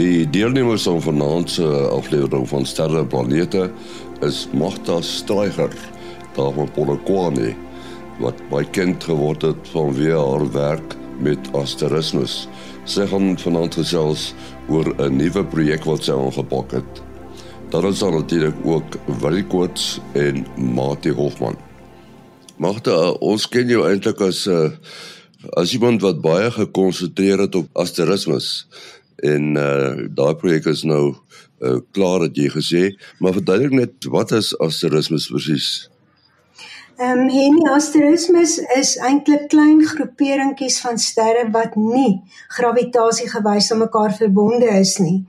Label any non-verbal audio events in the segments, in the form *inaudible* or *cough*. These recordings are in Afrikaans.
Die deelnemers aan vanaand se aflewering van Sterre Planete is Magda Streiger, daar van Polokwane, wat baie bekend geword het vanweë haar werk met asterismes. Sy gaan vanaand gesels oor 'n nuwe projek wat sy aangepak het. Daar is dan natuurlik ook Willie Koorts en Mati Hofman. Magda, ons ken jou eintlik as 'n uh, as iemand wat baie gekonsentreer het op asterismes en uh daai projek is nou uh, klaar het jy gesê, maar verduidelik net wat is asterismes presies? Ehm um, heliasterismes is eintlik klein groeperingkies van sterre wat nie gravitasiegewys aan mekaar verbonde is nie.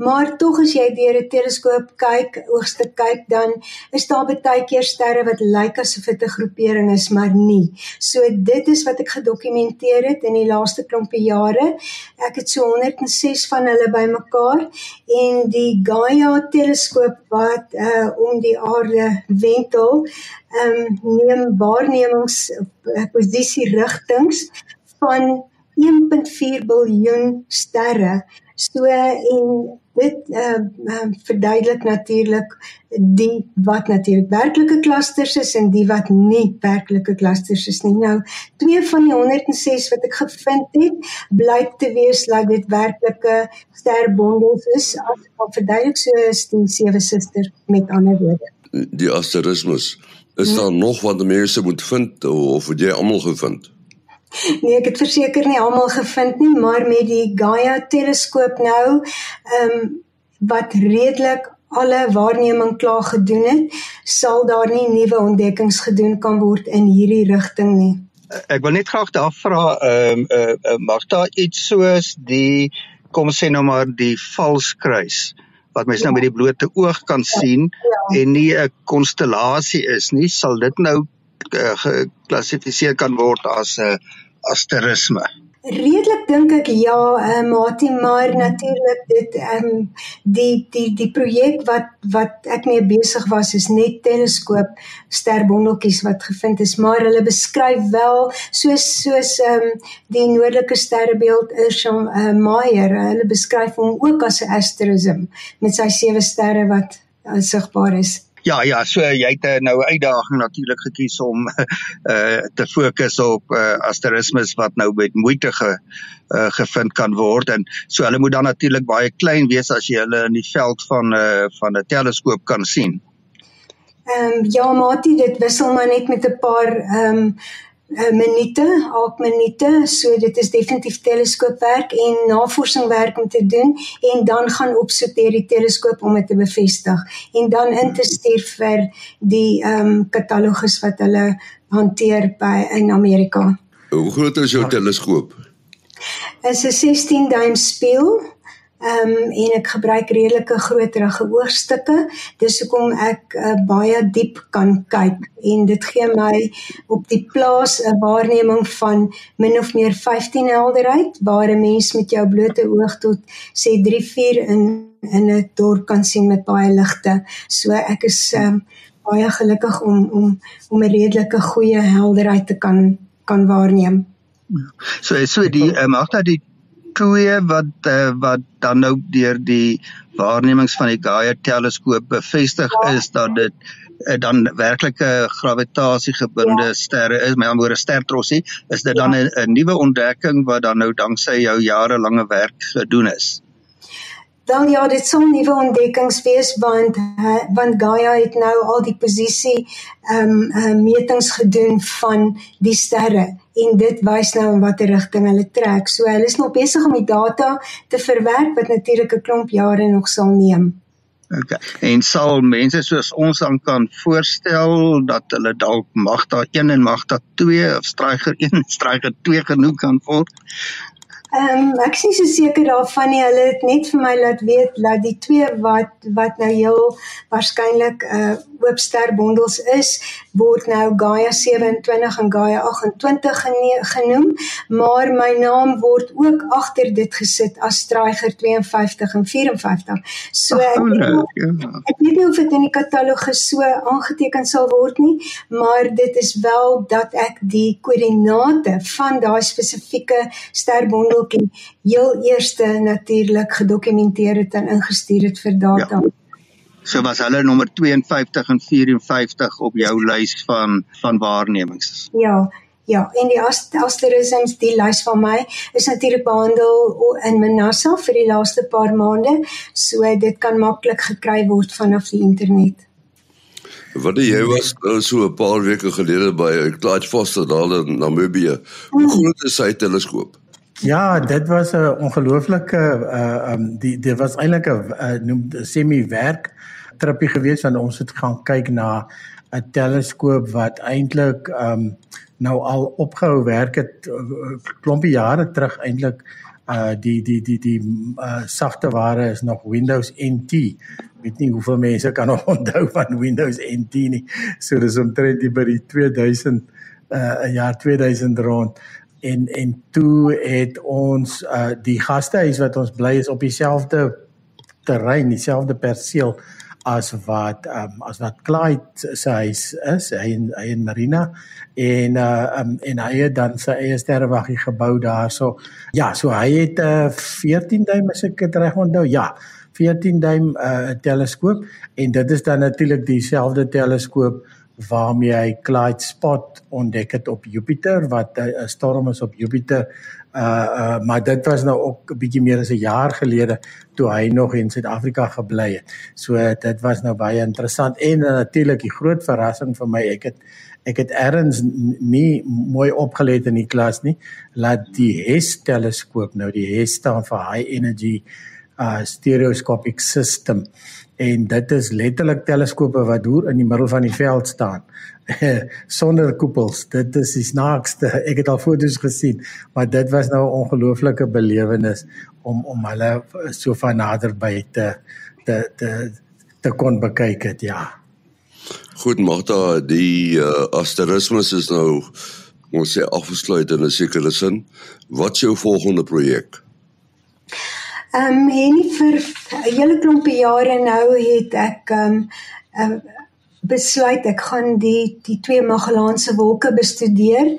Maar tog as jy deur 'n teleskoop kyk, oogste kyk, dan is daar baie keer sterre wat lyk asof dit 'n groepering is, maar nie. So dit is wat ek gedokumenteer het in die laaste klompie jare. Ek het so 106 van hulle bymekaar en die Gaia teleskoop wat uh om die aarde wentel ehm um, neem waarnemings uh, posisie rigtings van 1.4 biljoen sterre. So en dit uh, uh, verduidelik natuurlik die wat natuurlik werklike klusters is en die wat nie werklike klusters is nie. Nou, twee van die 106 wat ek gevind het, blyk te wees dat dit werklike sterbondels is. As verduidelik so is die sewe susters met ander woorde. Die asterismes Is daar hmm. nog wat mense moet vind of het jy almal gevind? Nee, ek het verseker nie almal gevind nie, maar met die Gaia teleskoop nou, ehm um, wat redelik alle waarneming klaar gedoen het, sal daar nie nuwe ontdekkings gedoen kan word in hierdie rigting nie. Ek wil net graag daar vra, ehm um, uh, uh, mag daar iets soos die kom sê nou maar die valskruis wat mens nou met die blote oog kan sien ja. en nie 'n konstellasie is nie, sal dit nou uh, geklassifiseer kan word as 'n asterisme. Redelik dink ek ja, uh, Mati, maar natuurlik dit ehm um, die die die projek wat wat ek mee besig was is net teleskoop sterbondeltjies wat gevind is, maar hulle beskryf wel soos soos ehm um, die noordelike sterrebeeld Ursa uh, Meyer, hulle beskryf hom ook as 'n asterisme met sy sewe sterre wat uh, sigbaar is. Ja ja, so jy het uh, nou 'n uitdaging natuurlik gekies om uh *laughs* te fokus op uh asterismes wat nou met moeite ge uh gevind kan word en so hulle moet dan natuurlik baie klein wees as jy hulle in die veld van uh van 'n teleskoop kan sien. Ehm um, ja, Mati, dit wissel maar net met 'n paar ehm um, minute, half minute, so dit is definitief teleskoopwerk en navorsingswerk om te doen en dan gaan opsoek deur die teleskoop om dit te bevestig en dan in te stuur vir die ehm um, katalogus wat hulle hanteer by in Amerika. Hoe groot is jou teleskoop? Is 'n 16 duim spieël Ehm um, en ek gebruik redelike groterige oogstukke. Dis hoekom ek uh, baie diep kan kyk en dit gee my op die plaas 'n waarneming van min of meer 15 helderheid waar 'n mens met jou blote oog tot sê 3-4 in in 'n dorp kan sien met baie ligte. So ek is ehm um, baie gelukkig om om om 'n redelike goeie helderheid te kan kan waarneem. So so die uh, mag dat die twee wat uh, wat dan nou deur die waarnemings van die Gaia teleskoop bevestig ja. is dat dit uh, dan werklike gravitasiegebinde ja. sterre is, met ander woorde stertrossie, is dit ja. dan 'n nuwe ontdekking wat dan nou danksy jou jarelange werk gedoen is. Wel ja, dit sou nuwe ontdekkings wees want uh, want Gaia het nou al die posisie ehm um, metings gedoen van die sterre en dit wys nou in watter rigting hulle trek. So hulle is nog besig om die data te verwerk wat natuurlik 'n klomp jare nog sal neem. Okay. En sal mense soos ons dan kan voorstel dat hulle dalk Magda 1 en Magda 2 of Stryger 1 en Stryger 2 genoem kan word? Ehm um, ek nie so seker daarvan nie. Hulle het net vir my laat weet dat die twee wat wat nou heel waarskynlik 'n uh, oop ster bondels is, word nou Gaia 27 en Gaia 28 genoem, maar my naam word ook agter dit gesit as Stryger 52 en 54. So ek weet, ja. ek weet nie of dit in die katalogus so aangeteken sal word nie, maar dit is wel dat ek die koördinate van daai spesifieke sterbondel voeltjie heel eerste natuurlik gedokumenteer het en ingestuur het vir data. Ja. So was hulle nommer 52 en 54 op jou lys van van waarnemings. Ja. Ja, en die asterisms die lys van my is natuurlik behandel in Manassa vir die laaste paar maande, so dit kan maklik gekry word vanaf die internet. Wat jy was uh, so 'n paar weke gelede by Clyde Foster daar in Namibië. Hoe hmm. groot is sy teleskoop? Ja, dit was 'n ongelooflike uh um die dit was eintlik 'n uh, noem semi-werk tripie gewees want ons het gaan kyk na 'n teleskoop wat eintlik um nou al opgehou werk het uh, klompie jare terug eintlik uh die die die die uh, sagte ware is nog Windows NT. Weet nie hoeveel mense kan nog *laughs* onthou van Windows NT nie. So dis omtrent by die 2000 uh jaar 2000 rond en en toe het ons uh die gastehuis wat ons bly is op dieselfde terrein, dieselfde perseel as wat um, as wat Clyde se huis is hy in hy in Marina en uh um, en hy het dan sy eie sterrewaggie gebou daarso ja so hy het 'n uh, 14 duim as ek dit reg onthou ja 14 duim uh, teleskoop en dit is dan natuurlik dieselfde teleskoop waarmee hy Clyde spot ontdek het op Jupiter wat 'n uh, storm is op Jupiter uh uh maar dit was nou ook 'n bietjie meer as 'n jaar gelede toe hy nog in Suid-Afrika gebly het. So dit was nou baie interessant en uh, natuurlik die groot verrassing vir my ek het ek het erns nie mooi opgelet in die klas nie laat die HES teleskoop nou die HES staan vir high energy uh stereoscopic system en dit is letterlik teleskope wat hoor in die middel van die veld staan *laughs* sonder koepels. Dit is die snaakste. Ek het al foto's gesien, maar dit was nou 'n ongelooflike belewenis om om hulle so van nader by te te te te kon bekyk het, ja. Goed, Martha, die uh, asterismus is nou ons sê afgesluit in 'n sekere sin. Wat is jou volgende projek? Ehm um, en vir 'n hele klompie jare nou het ek ehm um, besluit ek gaan die die twee Magellaanse wolke bestudeer,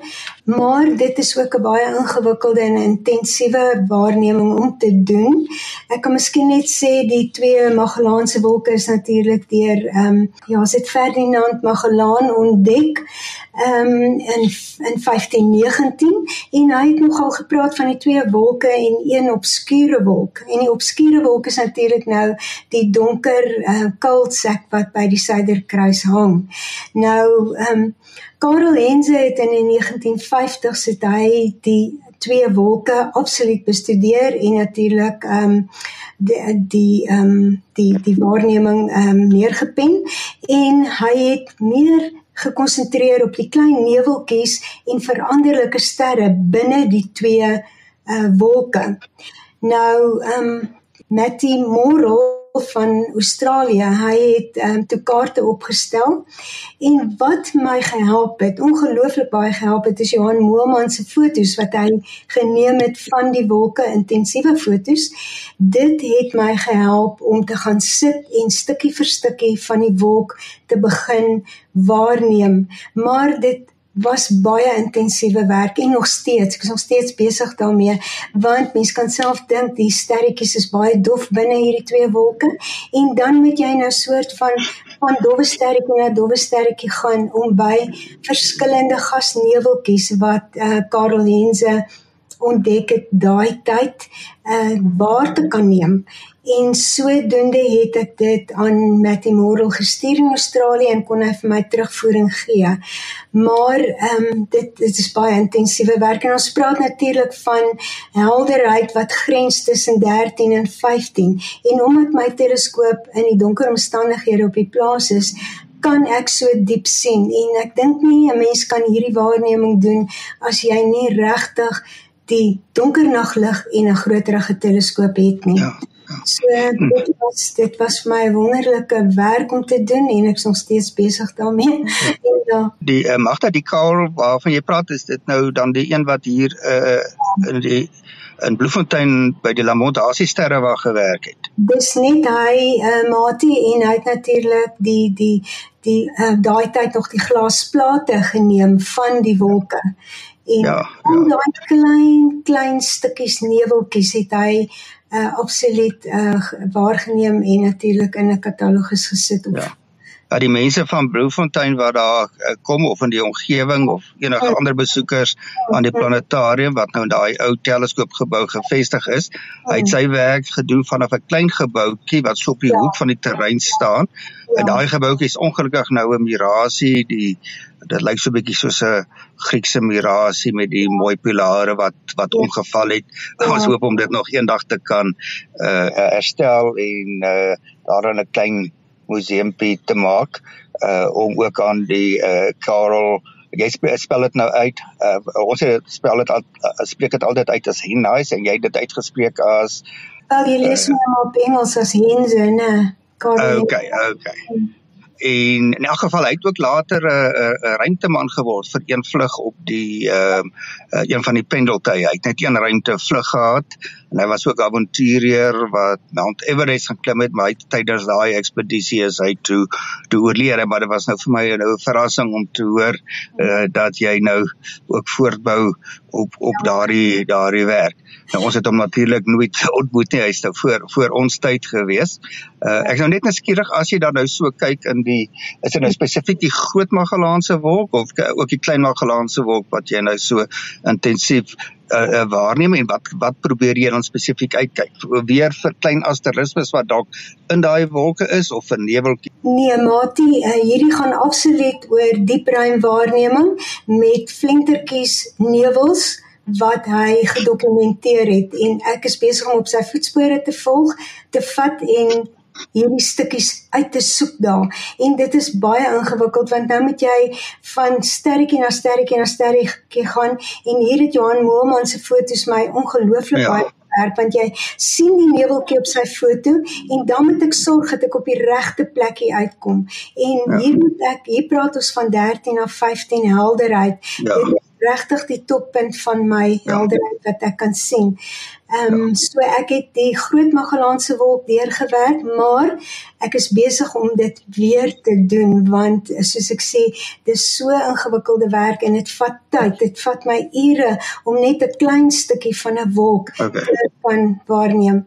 maar dit is ook 'n baie ingewikkelde en intensiewe waarneming om te doen. Ek kan miskien net sê die twee Magellaanse wolke is natuurlik deur ehm um, ja, as dit Ferdinand Magellaan ontdek ehm um, in in 1519 en hy het nogal gepraat van die twee wolke en een obskure wolk. En die obskure wolk is natuurlik nou die donker uh, kulsek wat by die suiderkruis hang. Nou ehm um, Karel Henze het in die 1950s het hy die twee wolke absoluut bestudeer en natuurlik ehm um, die die ehm um, die die waarneming ehm um, neergepen en hy het meer gekonsentreer op die klein neveltjies en veranderlike sterre binne die twee uh wolke. Nou ehm um, Matty Morrell van Australië. Hy het ehm um, toe kaarte opgestel en wat my gehelp het, ongelooflik baie gehelp het, is Johan Moelman se fotos wat hy geneem het van die wolke, intensiewe fotos. Dit het my gehelp om te gaan sit en stukkie vir stukkie van die wolk te begin waarneem. Maar dit was baie intensiewe werk en nog steeds ek is nog steeds besig daarmee want mens kan self dink die sterretjies is baie dof binne hierdie twee wolke en dan moet jy nou soort van van dowwe sterretjie na dowwe sterretjie gaan om by verskillende gasneveltjies wat uh, Karel Henze ontdek het daai tyd uh waar te kan neem en sodoende het ek dit aan Matty Morrell gestuur in Australië en kon hy vir my terugvoering gee. Maar ehm um, dit, dit is baie intensiewe werk en ons praat natuurlik van helderheid wat grens tussen 13 en 15 en omdat my teleskoop in die donker omstandighede op die plaas is kan ek so diep sien en ek dink nie 'n mens kan hierdie waarneming doen as jy nie regtig die donker naglig en 'n groterige teleskoop het nie. Ja. So dit was dit was vir my 'n wonderlike werk om te doen en ek is nog steeds besig daarmee. en ja. Die uh, Magda die Karl waarvan jy praat is dit nou dan die een wat hier uh, in die in Bloemfontein by die Lamontasie sterrewag gewerk het. Dis net hy uh, Mati en hy het natuurlik die die die uh, daai tyd nog die glasplate geneem van die wolke En ja, ja. daai klein klein stukkies neveltjies het hy uh, absoluut uh, waargeneem en natuurlik in 'n katalogus gesit op ja dat die mense van Bloemfontein wat daar uh, kom of in die omgewing of enige ander besoekers aan die planetarium wat nou in daai ou teleskoopgebou gevestig is, hy het sy werk gedoen vanaf 'n klein gebouetjie wat so op die hoek van die terrein staan. En daai gebouetjie is ongelukkig nou 'n mirasie, die dit lyk so 'n bietjie soos 'n Griekse mirasie met die mooi pilare wat wat omgeval het. Ons hoop om dit nog eendag te kan uh herstel en uh daar 'n klein museumpie te maak uh om ook aan die uh Karel jy spel dit nou uit uh ons spel dit al uh, spreek dit altyd uit as Hennies en jy het dit uitgespreek as Wel jy lees uh, maar op Engels as Henze nê Karel Okay okay en in elk geval hy het ook later 'n uh, 'n uh, ruimteman geword vir een vlug op die ehm uh, uh, een van die pendeltuie. Hy het net een ruimte vlug gehad en hy was ook avonturier wat Mount Everest geklim het, maar hy tydens daai ekspedisie is hy toe toe oorleer, maar dit was nou vir my 'n nou verrassing om te hoor uh, dat jy nou ook voortbou op op daardie daardie werk. Nou ons het hom natuurlik nooit *laughs* ontmoet nie. Hy's nou voor voor ons tyd gewees. Uh ek is nou net nuuskierig as jy dan nou so kyk in die is dit nou spesifiek die Groot Magellaanse wolk of ook die Klein Magellaanse wolk wat jy nou so intensief uh, uh waarneem en wat wat probeer jy dan spesifiek uitkyk? Weer vir klein asterismes wat dalk in daai wolke is of vir neveltjie? Nee, Matie, uh, hierdie gaan absoluut oor diepruimwaarneming met flintertjies nevels wat hy gedokumenteer het en ek is besig om op sy voetspore te volg, te vat en hierdie stukkies uit te soek daar. En dit is baie ingewikkeld want nou moet jy van sterretjie na sterretjie na sterretjie gaan en hier het Johan Moelman se foto's my ongelooflik ja. baie werk want jy sien die neveltjie op sy foto en dan moet ek sorg dat ek op die regte plekkie uitkom. En ja. hier moet ek hier praat ons van 13 na 15 helderheid. Ja. Dit regtig die toppunt van my ja. helderheid wat ek kan sien. Ehm um, so ek het die Groot Magellaanse wolk deurgewerk, maar ek is besig om dit weer te doen want soos ek sê, dis so ingewikkelde werk en dit vat tyd. Dit vat my ure om net 'n klein stukkie van 'n wolk okay. te kan waarneem.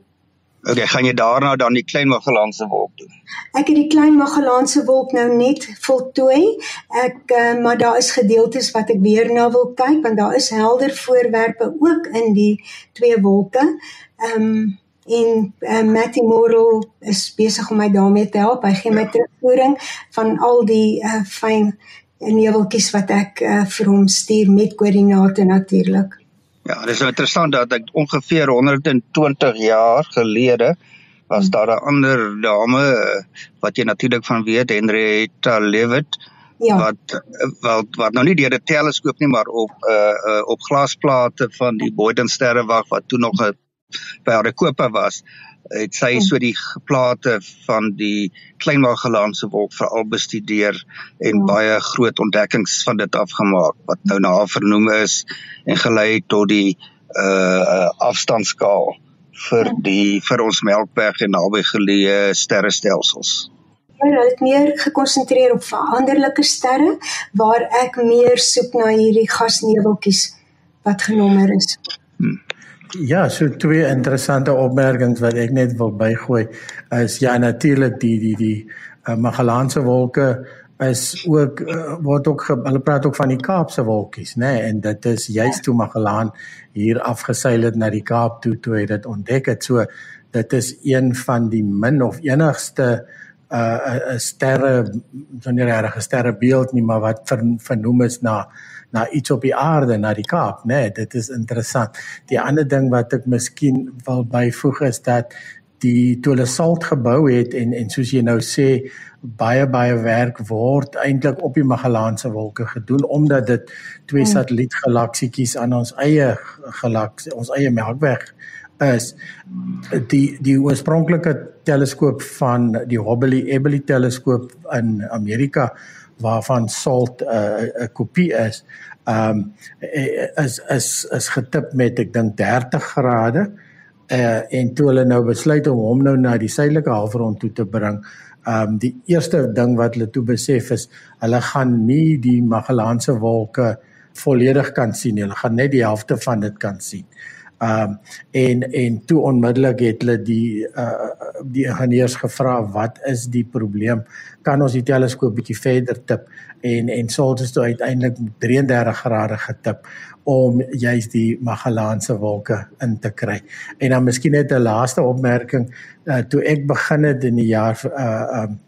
Okay, gaan jy daarna dan die Klein Magellaanse wolk doen? Ek het die Klein Magellaanse wolk nou net voltooi. Ek uh, maar daar is gedeeltes wat ek weer na wil kyk want daar is helder voorwerpe ook in die twee wolke. Ehm um, en uh, Matty Morrell is besig om my daarmee te help. Hy gee my ja. terugvoering van al die uh, fyn neveltjies wat ek uh, vir hom stuur met koördinate natuurlik. Ja, dit is nou interessant dat ek ongeveer 120 jaar gelede was daar 'n ander dame wat jy natuurlik van weet, Henrietta Leavitt. Ja. wat wat wat nou nie deur 'n teleskoop nie maar op uh, uh op glasplate van die Boyden sterrewag wat toe nog 'n by haar kope was het sy so die plate van die Kleinmagellaanse wolk veral bestudeer en ja. baie groot ontdekkings van dit afgemaak wat nou na haar vernoem is en gelei tot die uh afstandskaal vir ja. die vir ons Melkweg en naby geleë sterrestelsels. Hulle het meer gekonsentreer op veranderlike sterre waar ek meer soek na hierdie gasneveltjies wat genommer is. Hmm. Ja, so twee interessante opmerkings wat ek net wil bygooi is ja natuurlik die die die uh, Magellaanse wolke is ook uh, word ook hulle praat ook van die Kaapse wolkies, nê, nee? en dit is juist toe Magellaan hier afgeseil het na die Kaap toe toe hy dit ontdek het. So dit is een van die min of enigste uh 'n sterre sonder regte sterrebeeld nie, maar wat ver, vernoem is na na iets op die aarde na die Kaap, né? Nee, dit is interessant. Die ander ding wat ek miskien wil byvoeg is dat die toe hulle salt gebou het en en soos jy nou sê baie baie werk word eintlik op die Magellaanse wolke gedoen omdat dit twee hmm. satellietgalaksietjies aan ons eie galaksie ons eie Melkweg is die die oorspronklike teleskoop van die Hubble Hubble teleskoop in Amerika waarvan salt 'n uh, 'n kopie is, ehm um, is is is getip met ek dink 30 grade. Uh en toe hulle nou besluit om hom nou na die suidelike halfrond toe te bring, ehm um, die eerste ding wat hulle toe besef is, hulle gaan nie die Magellaanse wolke volledig kan sien. Hulle gaan net die helfte van dit kan sien. Ehm um, en en toe onmiddellik het hulle die uh die ingenieurs gevra wat is die probleem? Kan ons die teleskoop bietjie verder tip en en sols het uiteindelik 33 grade getip om juist die Magellaanse wolke in te kry. En dan miskien net 'n laaste opmerking, uh, toe ek begin het in die jaar uh um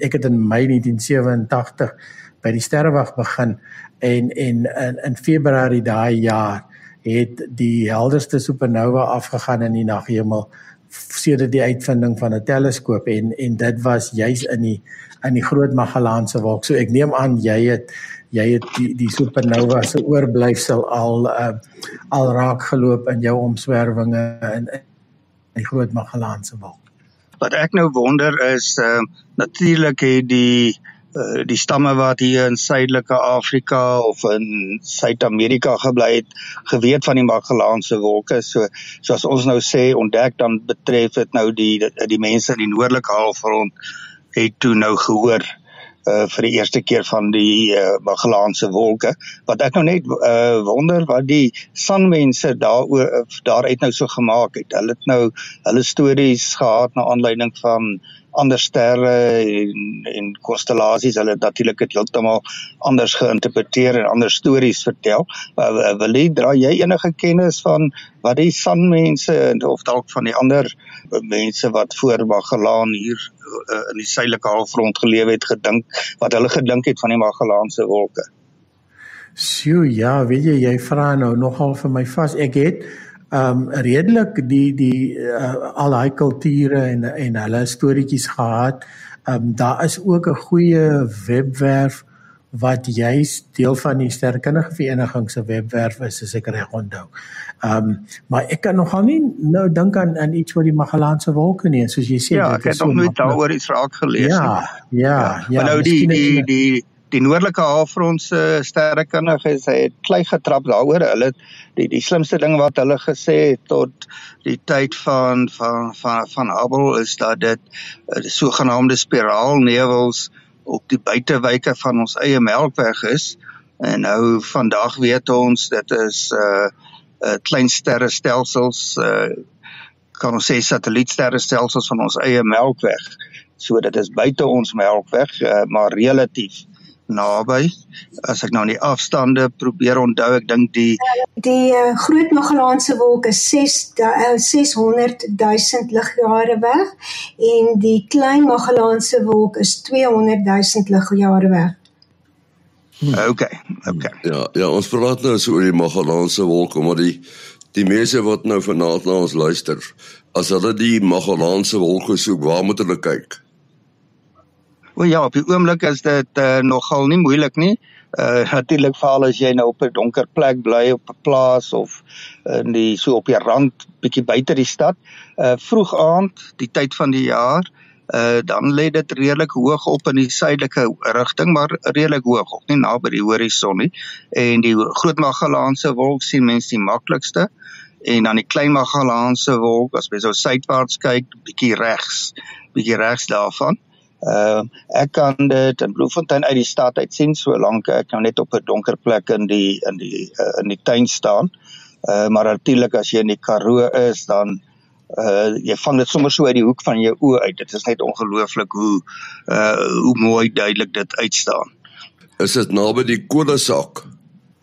ek het in Mei 1987 by die sterrewag begin en en in, in Februarie daai jaar het die helderste supernova afgegaan in die naghemel sedert die uitvinding van 'n teleskoop en en dit was juis in die in die Groot Magellaanse wolk. So ek neem aan jy het jy het die die supernova se oorblyfsel al uh, al raak geloop in jou omswervinge in, in die Groot Magellaanse wolk. Wat ek nou wonder is uh, natuurlik het die Eh, die stamme wat hier in suidelike Afrika of in Suid-Amerika gebly het, geweet van die Magellaanse wolke. So soos ons nou sê, ontdek dan betref dit nou die die, die mense in die noordelike halfrond het toe nou gehoor uh vir die eerste keer van die uh, Magellaanse wolke wat ek nou net uh wonder wat die sanmense daaroor daaruit nou so gemaak het. Hulle het nou hulle stories gehad na aanleiding van ander sterre en en konstellasies hulle natuurlik dit heeltemal anders geïnterpreteer en ander stories vertel. Wil jy dra jy enige kennis van wat die sanmense of dalk van die ander mense wat voor Magellaan hier uh, in die suidelike halfrond geleef het gedink wat hulle gedink het van die Magellaanse wolke? Sjoe, ja, weet jy jy vra nou nogal vir my vas. Ek het um redelik die die uh, al daai kulture en en hulle storieetjies gehad. Um daar is ook 'n goeie webwerf wat juis deel van die sterkundige vereniging se webwerf is as ek reg onthou. Um maar ek kan nogal nie nou dink aan aan iets oor die Magellaanse wolke nie, soos jy sê ja, ek het nog nooit daaroor iets raak gelees ja, nie. Ja, ja, ja. Nou die die die die noordelike halfrond se sterrekundiges het klei getrap daaroor. Hulle die die slimste ding wat hulle gesê het tot die tyd van van van van Hubble is dat dit uh, sogenaamde spiraalnevels op die buitewyke van ons eie Melkweg is. En nou vandag weet ons dit is uh, uh klein sterrestelsels uh kan ons sê satellietsterrestelsels van ons eie Melkweg. So dit is buite ons Melkweg, uh, maar relatief naby as ek nou aan die afstande probeer onthou ek dink die die uh, groot Magellaanse wolk is 6 uh, 600 000 ligjare weg en die klein Magellaanse wolk is 200 000 ligjare weg. Hmm. Okay, okay. Ja, ja, ons praat nou so oor die Magellaanse wolk, maar die die mense wat nou vanaand na ons luister, as hulle die Magellaanse wolk soek, waar moet hulle kyk? O ja, op die oomblik is dit uh, nogal nie moeilik nie. Uh natuurlik veral as jy nou op 'n donker plek bly op 'n plaas of in die so op die rand bietjie buite die stad. Uh vroeg aand, die tyd van die jaar, uh dan lê dit redelik hoog op in die suidelike rigting, maar redelik hoog, ook nie naby die horison nie. En die Groot Magellaanse wolk sien mense die maklikste en dan die Klein Magellaanse wolk as jy so suidwaarts kyk, bietjie regs, bietjie regs daarvan. Ehm uh, ek kan dit in Bloemfontein uit die stad uit sien solank ek nou net op 'n donker plek in die in die uh, in die tuin staan. Uh, maar natuurlik as jy in die Karoo is dan uh jy vang dit sommer so uit die hoek van jou oë uit. Dit is net ongelooflik hoe uh hoe mooi duidelik dit uitstaan. Is dit naby die kolesak?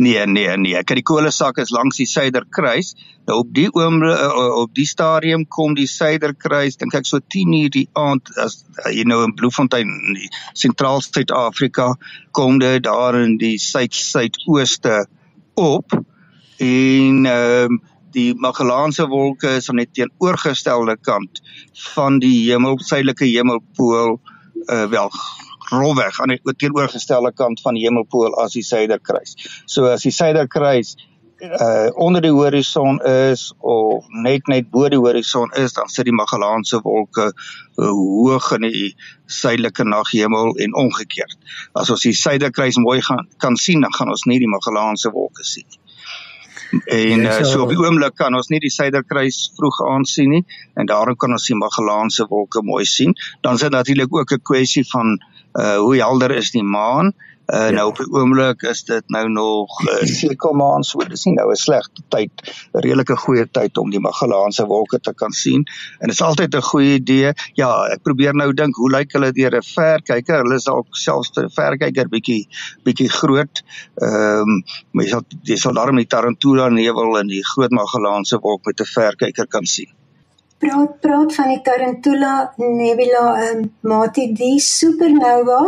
Nee, nee, nee. Kyk, die kolesak is langs die Suiderkruis. Nou op die oomblik uh, op die stadium kom die Suiderkruis, dink ek so 10 uur die aand as uh, jy nou in Bloemfontein in sentraal Suid-Afrika kom dit daar in die suid-suidooste op en ehm uh, die Magellaanse wolke is aan die teenoorgestelde kant van die hemel suidelike hemelpool uh, wel rolweg aan die teenoorgestelde kant van die hemelpool as die suiderkruis. So as die suiderkruis uh onder die horison is of net net bo die horison is, dan sit die Magellaanse wolke uh, hoog in die suidelike naghemel en omgekeerd. As ons die suiderkruis mooi gaan kan sien, dan gaan ons nie die Magellaanse wolke sien nie. En uh, so op die oomblik kan ons nie die suiderkruis vroeg aan sien nie en daarom kan ons die Magellaanse wolke mooi sien. Dan is dit natuurlik ook 'n kwessie van uh hoe helder is die maan Uh, ja. Nou op die oomblik is dit nou nog uh, *clears throat* sekelmaan so dis nie nou 'n slegte tyd, 'n redelike goeie tyd om die Magellaanse wolke te kan sien en dit is altyd 'n goeie idee. Ja, ek probeer nou dink hoe lyk hulle deur 'n verkyker? Hulle is dalk selfs 'n verkyker bietjie bietjie groot. Ehm um, maar jy sal jy sal daarmee die Tarantula nevel en die Groot Magellaanse wolk met 'n verkyker kan sien praat praat van die Tarantula Nebula um, Mati die supernova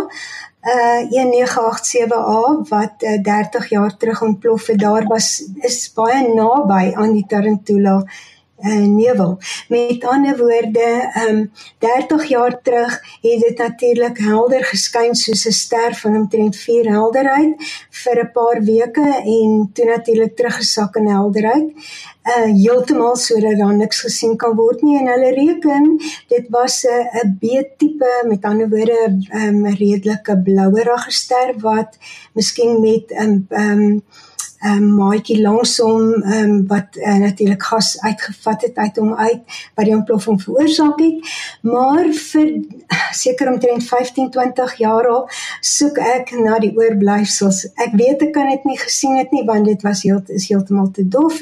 uh 1987A wat uh, 30 jaar terug ontplof het. Daar was is baie naby aan die Tarantula uh, nevel. Met ander woorde, ehm um, 30 jaar terug het dit natuurlik helder geskyn soos 'n ster van omtrent 4 helderheid vir 'n paar weke en toe natuurlik teruggesak in helderheid. Uh heeltemal sodat daar niks gesien kan word nie en hulle reken dit was 'n 'n B-tipe met ander woorde 'n um, redelike blouerige ster wat miskien met 'n um, ehm um, um, maatjie langs hom um, wat uh, natuurlik gas uitgevat het uit hom uit wat die ontploffing veroorsaak het. Maar vir *laughs* seker omtrent 15, 20 jaar al soek ek na die oorblyfsels. Ek weet ek kan dit nie gesien het nie want dit was heel is heeltemal te dof.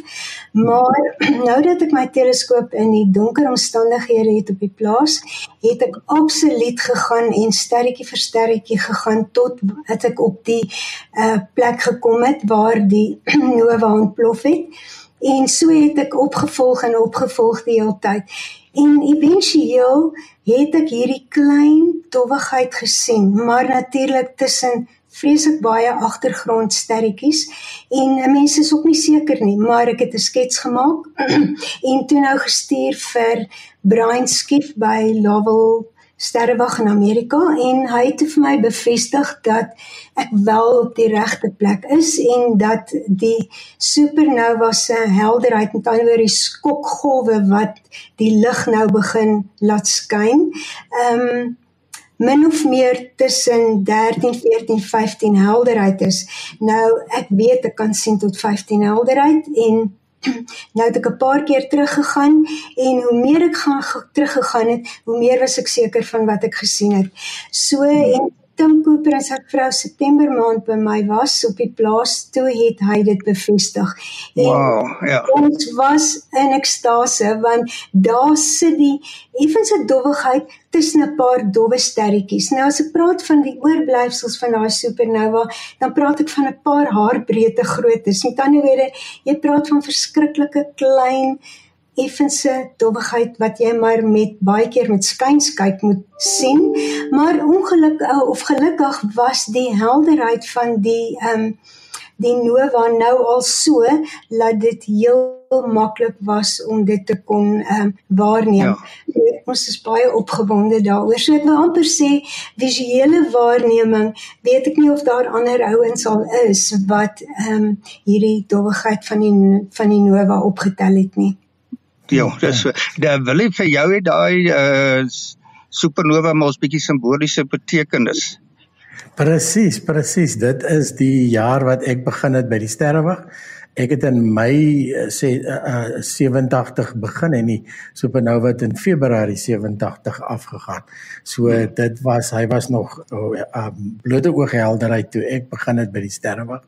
Maar *clears throat* nou dat ek my teleskoop in die donker omstandighede het op die plaas, het ek absoluut gegaan en sterretjie vir sterretjie gegaan tot het ek op die uh, plek gekom het waar die Nova *clears throat* ontplof het. En so het ek opgevolg en opgevolg die hele tyd. En éventueel het ek hierdie klein dowwigheid gesien, maar natuurlik tussen vreeslik baie agtergrondsterretjies en mense is ook nie seker nie, maar ek het 'n skets gemaak *clears throat* en toe nou gestuur vir Brian Skiff by Lovell sterrewag in Amerika en hy het vir my bevestig dat ek wel op die regte plek is en dat die supernova se helderheid met ander woorde die skokgolwe wat die lig nou begin laat skyn. Ehm um, min of meer tussen 13, 14, 15 helderheid is. Nou ek weet ek kan sien tot 15 helderheid en *clears throat* nou het ek 'n paar keer teruggegaan en hoe meer ek gaan teruggegaan het, hoe meer was ek seker van wat ek gesien het. So en Tim Cooper en sy vrou September maand by my was op die plaas toe het hy dit bevestig. En wow, ja. Ons was in ekstase want daar sit die effense dowwigheid tussen 'n paar dowwe sterretjies. Nou as ek praat van die oorblyfsels van daai supernova, dan praat ek van 'n paar haarbreedte groottes. Met ander woorde, jy praat van verskriklike klein effense dowwigheid wat jy maar met baie keer met skuins kyk moet sien. Maar ongelukkig eh, of gelukkig was die helderheid van die ehm um, die nova nou al so dat dit heel maklik was om dit te kon ehm um, waarneem. Ja. Ons is baie opgewonde daaroor. So ek wil amper sê visuele waarneming, weet ek nie of daar ander ouens al is wat ehm um, hierdie dowwigheid van die van die nova opgetel het nie. Ja, dis so. Dan wil ek vir jou hê daai uh supernova mos bietjie simboliese betekenis. Presies, presies. Dit is die jaar wat ek begin het by die sterrewag. Ek het in Mei eh, sê uh, uh, 87 begin en die supernova het in Februarie 87 afgegaan. So hmm. dit was hy was nog oh, um, blote ooghelderheid toe ek begin het by die sterrewag.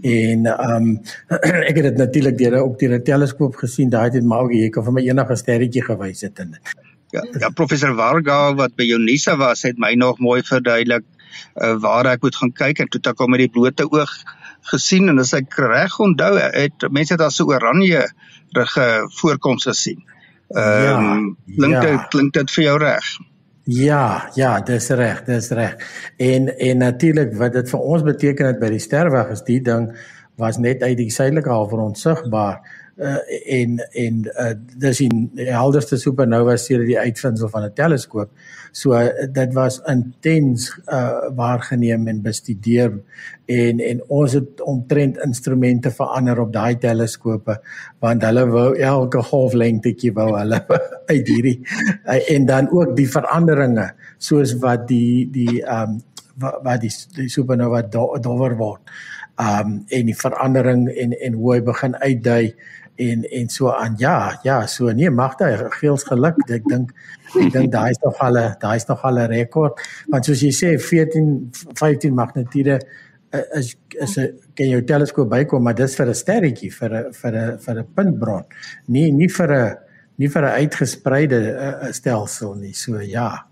En um *clears throat* ek het dit natuurlik deur op die teleskoop gesien. Daai het maar ook jy kan vir my enige sterretjie gewys het in dit. Ja, ja professor Varga wat by Unisa was het my nog mooi verduidelik uh, waar ek moet gaan kyk en toe ek hom met die blote oog gesien en as ek reg onthou het mense dit as 'n oranje rige voorkoms gesien. Ehm um, ja, klink dit ja. klink dit vir jou reg? Ja, ja, dis reg, dis reg. En en natuurlik wat dit vir ons beteken het by die sterweg is die ding was net uit die suidelike halfrond sigbaar uh, en en uh, dis die helderste supernova sedert die uitvinding van 'n teleskoop. So uh, dit was intens uh, waargeneem en bestudeer en en ons het omtrent instrumente verander op daai teleskope want hulle wou elke golflengtetjie wou hulle *laughs* uit hierdie uh, en dan ook die veranderinge soos wat die die um waar die die supernova dowwer word. Um en die verandering en en hoe hy begin uitdui en en so aan ja ja so nee magte geels geluk. Ek dink ek dink daai is nog al daai is nog al 'n rekord. Want soos jy sê 14 15 magnitude eh, is is 'n kan jou teleskoop bykom maar dis vir 'n sterretjie vir 'n vir 'n vir 'n puntbron. Nie nie vir 'n nie vir 'n uitgespreide uh, stelsel nie. So ja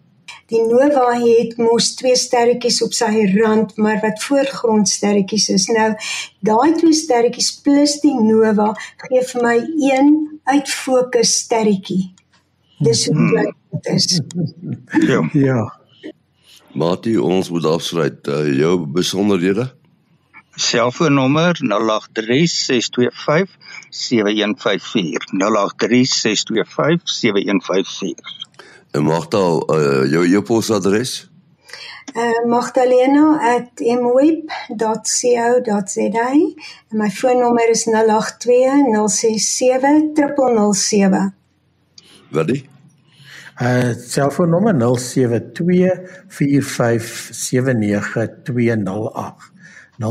Die nova het mos twee sterretjies op sy rand, maar wat voorgrondsterretjies is. Nou, daai twee sterretjies plus die nova gee vir my een uitfokus sterretjie. Dis hoe hmm. dit is. Ja. Ja. Mati, ons moet afsluit. Uh, jou besonderhede? Selfoonnommer 0836257154. 0836257154. En Magda, uh, jou e-posadres? Uh, magdalena@mweb.co.za en my foonnommer is 0820670007. Wat die? Uh selfoonnommer 0724579208. 0724579208.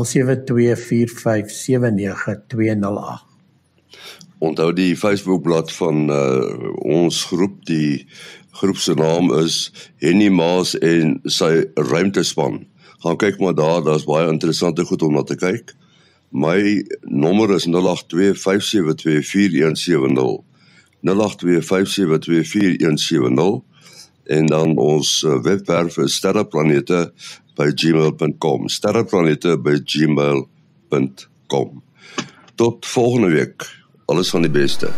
Onthou die Facebookblad van uh ons groep die groep se naam is Henny Maas en sy ruimtespan. Gaan kyk maar daar, daar's baie interessante goed om na te kyk. My nommer is 0825724170. 0825724170 en dan ons uh, webwerf is sterreplanete@gmail.com. sterreplanete@gmail.com. Tot volgende week. Alles van die beste.